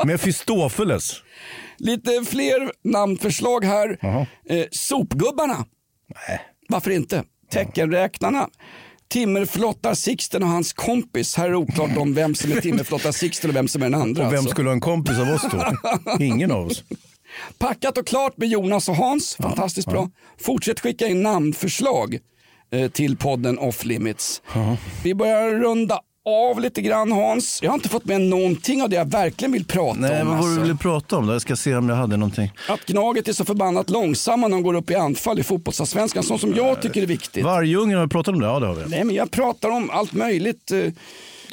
Mefistofeles. Lite fler namnförslag här. Eh, sopgubbarna. Nej. Varför inte? Teckenräknarna. Timmerflottar Sixten och hans kompis. Här är det oklart om vem som är Timmerflottar Sixten och vem som är den andra. Och vem alltså. skulle ha en kompis av oss då? Ingen av oss. Packat och klart med Jonas och Hans. Fantastiskt bra. Fortsätt skicka in namnförslag eh, till podden Off Limits. Vi börjar runda av lite grann Hans. Jag har inte fått med någonting av det jag verkligen vill prata Nej, om. vad var det alltså. du ville prata om då? Jag ska se om jag hade någonting. Att Gnaget är så förbannat långsamma när de går upp i anfall i fotbollsallsvenskan, sånt som jag tycker är viktigt. Vargungen, har vi pratat om det? Ja, det har vi. Nej, men jag pratar om allt möjligt.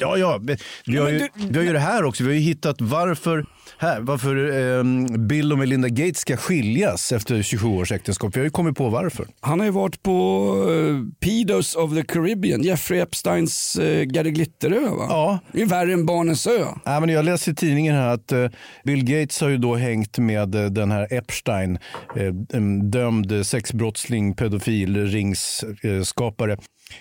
Eh, Ja, ja. Vi, har ju, vi har ju det här också. Vi har ju hittat varför, här, varför ehm, Bill och Melinda Gates ska skiljas efter 27 års äktenskap. Vi har ju kommit på varför. Han har ju varit på uh, Pedos of the Caribbean, Jeffrey Epsteins uh, Gary Glitterö. Va? Ja. Det är värre än Barnens ö. Ja, men jag läste i tidningen här att eh, Bill Gates har ju då hängt med eh, den här Epstein, eh, dömd sexbrottsling, pedofil, ringsskapare.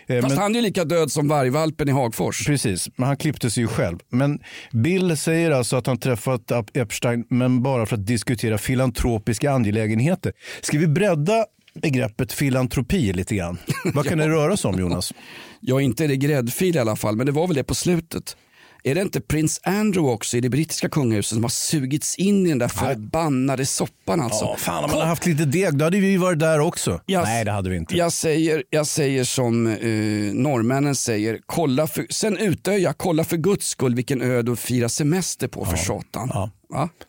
Eh, Fast men- han är ju lika död som vargvalpen i Hagfors. Precis, men han klippte sig ju själv. Men Bill säger alltså att han träffat Epstein, men bara för att diskutera filantropiska angelägenheter. Ska vi bredda begreppet filantropi lite grann? [LAUGHS] Vad kan det röra sig om Jonas? Ja, inte är det gräddfil i alla fall, men det var väl det på slutet. Är det inte prins Andrew också i det brittiska kungahuset som har sugits in i den där förbannade soppan alltså? Ja, fan, om man hade haft lite deg, då hade vi varit där också. Jag- Nej, det hade vi inte. Jag säger, jag säger som eh, norrmännen säger, kolla för, sen Utöja, kolla för guds skull vilken ö du firar semester på för satan. Ja.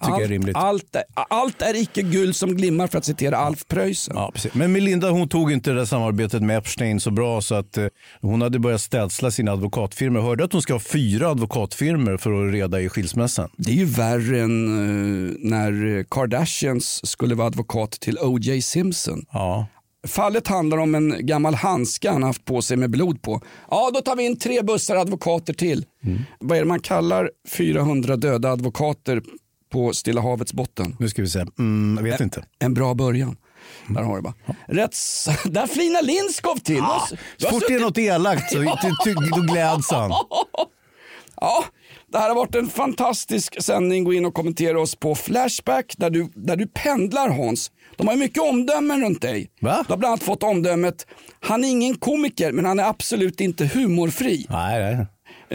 Tycker jag är allt. Allt är, allt är icke guld som glimmar för att citera Alf Preussen. Ja. Men Melinda hon tog inte det där samarbetet med Epstein så bra så att eh, hon hade börjat städsla sina advokatfirmor. Hörde att hon ska ha fyra advokatfirmor för att reda i skilsmässan. Det är ju värre än eh, när Kardashians skulle vara advokat till O.J. Simpson. Ja. Fallet handlar om en gammal handska han haft på sig med blod på. Ja, då tar vi in tre bussar advokater till. Vad är det man kallar 400 döda advokater på Stilla havets botten? Nu ska vi se. Mm, jag vet inte. En bra början. Där har du bara. Rätts... [LAUGHS] Där flinar Lindskov till. Ja, Du så fort det är något elakt så då gläds han. [LAUGHS] Ja, det här har varit en fantastisk sändning. Gå in och kommentera oss på Flashback där du, där du pendlar Hans. De har mycket omdömen runt dig. Va? Du har bland annat fått omdömet, han är ingen komiker men han är absolut inte humorfri. Nej, nej.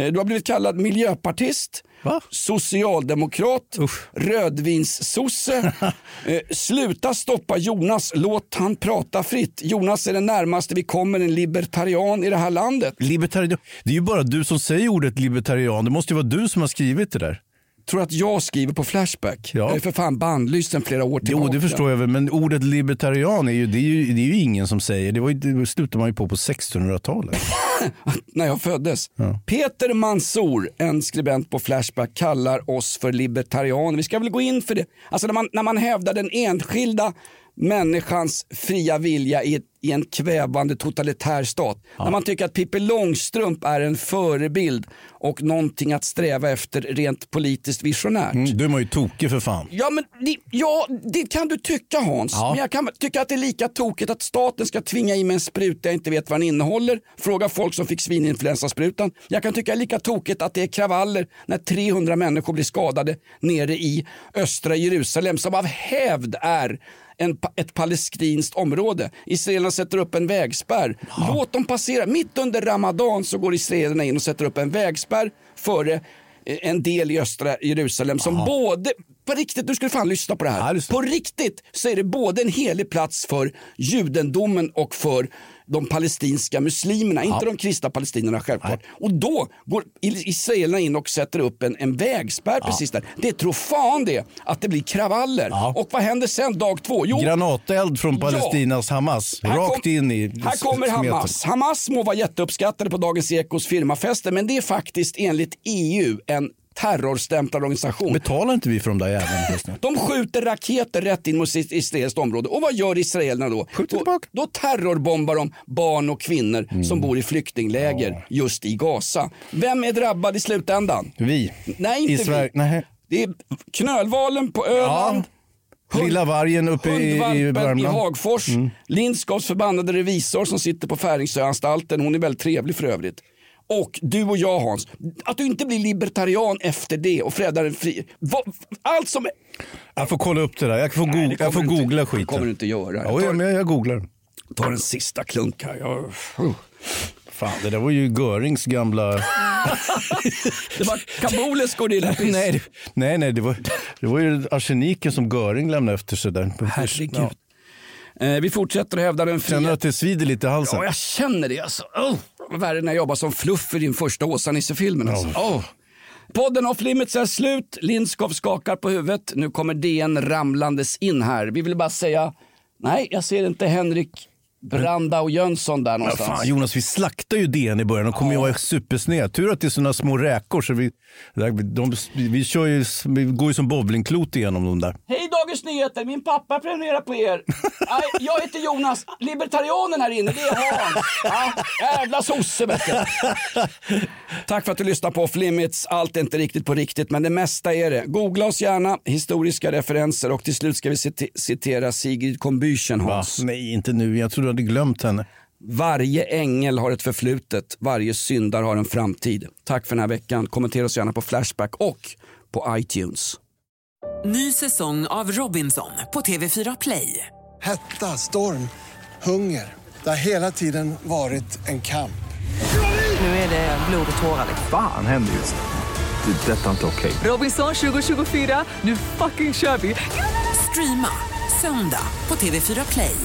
Eh, Du har blivit kallad miljöpartist, Va? socialdemokrat, rödvinssosse. [LAUGHS] eh, sluta stoppa Jonas, låt han prata fritt. Jonas är det närmaste vi kommer en libertarian i det här landet. Libertarian. Det är ju bara du som säger ordet libertarian. Det måste ju vara du som har skrivit det där. Tror att jag skriver på Flashback? Ja. Jag är för fan bannlyst sedan flera år tillbaka. Jo, det förstår jag väl. Men ordet libertarian är ju, det är ju, det är ju ingen som säger. Det, var, ju- det slutade man ju på på 1600-talet. [LAUGHS] när jag föddes. Peter Mansour, en skribent på Flashback, kallar oss för libertarianer. Vi ska väl gå in för det. Alltså när man, när man hävdar den enskilda människans fria vilja i, ett, i en kvävande totalitär stat. När man tycker att Pippi Långstrump är en förebild och någonting att sträva efter rent politiskt visionärt. Mm, du är ju tokig för fan. Ja, men det, ja, det kan du tycka Hans. Ja. Men jag kan tycka att det är lika tokigt att staten ska tvinga i mig en spruta jag inte vet vad den innehåller. Fråga folk som fick svininfluensasprutan. Jag kan tycka det är lika tokigt att det är kravaller när 300 människor blir skadade nere i östra Jerusalem som av hävd är en, ett palestinskt område. Israelerna sätter upp en vägspärr. Låt dem passera. Mitt under Ramadan så går israelerna in och sätter upp en vägspärr före en del i östra Jerusalem som både, på riktigt, du skulle fan lyssna på det här. På riktigt så är det både en helig plats för judendomen och för de palestinska muslimerna, inte de kristna palestinierna självklart. Och då går israelerna in och sätter upp en, en vägspärr precis där. Det tror fan det att det blir kravaller. Och vad händer sen dag två? Jo, Granateld från Palestinas Hamas. Här Rakt kom- in i Här kommer smeten. Hamas. Hamas må vara jätteuppskattade på Dagens Ekos firmafester men det är faktiskt enligt EU en terrorstämplad organisation. Betalar inte vi för de där jävlarna just nu? [LAUGHS] De skjuter raketer rätt in mot israeliskt område. Och vad gör israelerna då? Då, då terrorbombar de barn och kvinnor Mm. som bor i flyktingläger just i Gaza. Vem är drabbad i slutändan? Vi. Nej, inte I Sverige. vi. Nej. Det är knölvalen på Öland. Lilla vargen uppe i, i Hundvalpen i Värmland. Hagfors. Mm. Lindskaps förbannade revisor som sitter på Färingsöanstalten. Hon är väldigt trevlig för övrigt. Och du och jag Hans, att du inte blir libertarian efter det och freddar en fri... Va- Allt som... Jag får kolla upp det där. Jag får, Nej, go- det jag får googla inte- skiten. det kommer du inte göra. Ja, jag, men jag googlar. tar en sista klunk här. Jag... Fan, det där var ju Görings gamla... [LAUGHS] det var Kabules gorillapiss. nej, nej, nej det, var, det var ju arseniken som Göring lämnade efter sig där. Herregud. Eh, vi fortsätter att hävda den fria... Känner du att det svider lite i halsen? Ja, jag känner det. Alltså. Oh, värre när jag jobbade som fluff i din första Åsa-Nisse-filmen. Alltså. Oh. Podden Off Limits är slut. Lindskov skakar på huvudet. Nu kommer DN ramlandes in här. Vi vill bara säga, nej, jag ser inte Henrik Branda och Jönsson där Men någonstans. fan, Jonas, vi slaktar ju DN i början. De kommer ju vara supersned. Tur att det är såna små räkor. Så vi, de, vi, kör ju, vi går ju som bowlingklot igenom dem där. Hej Dagens Nyheter, min pappa prenumererar på er. Jag heter Jonas, libertarianen här inne, det är Hans. Ja, jävla sosse. Tack för att du lyssnar på Off Limits. Allt är inte riktigt på riktigt, men det mesta är det. Googla oss gärna, historiska referenser och till slut ska vi cite- citera Sigrid Combüchen, Hans. Nej, inte nu. Jag tror du hade glömt henne. Varje ängel har ett förflutet, varje syndare har en framtid. Tack för den här veckan. Kommentera oss gärna på Flashback och på iTunes. Ny säsong av Robinson på TV4 Play. Hetta, storm, hunger. Det har hela tiden varit en kamp. Nu är det blod och tårar. Fan händer just det. Det är detta inte okej. Robinson 2024, nu fucking kör vi! Streama söndag på TV4 Play.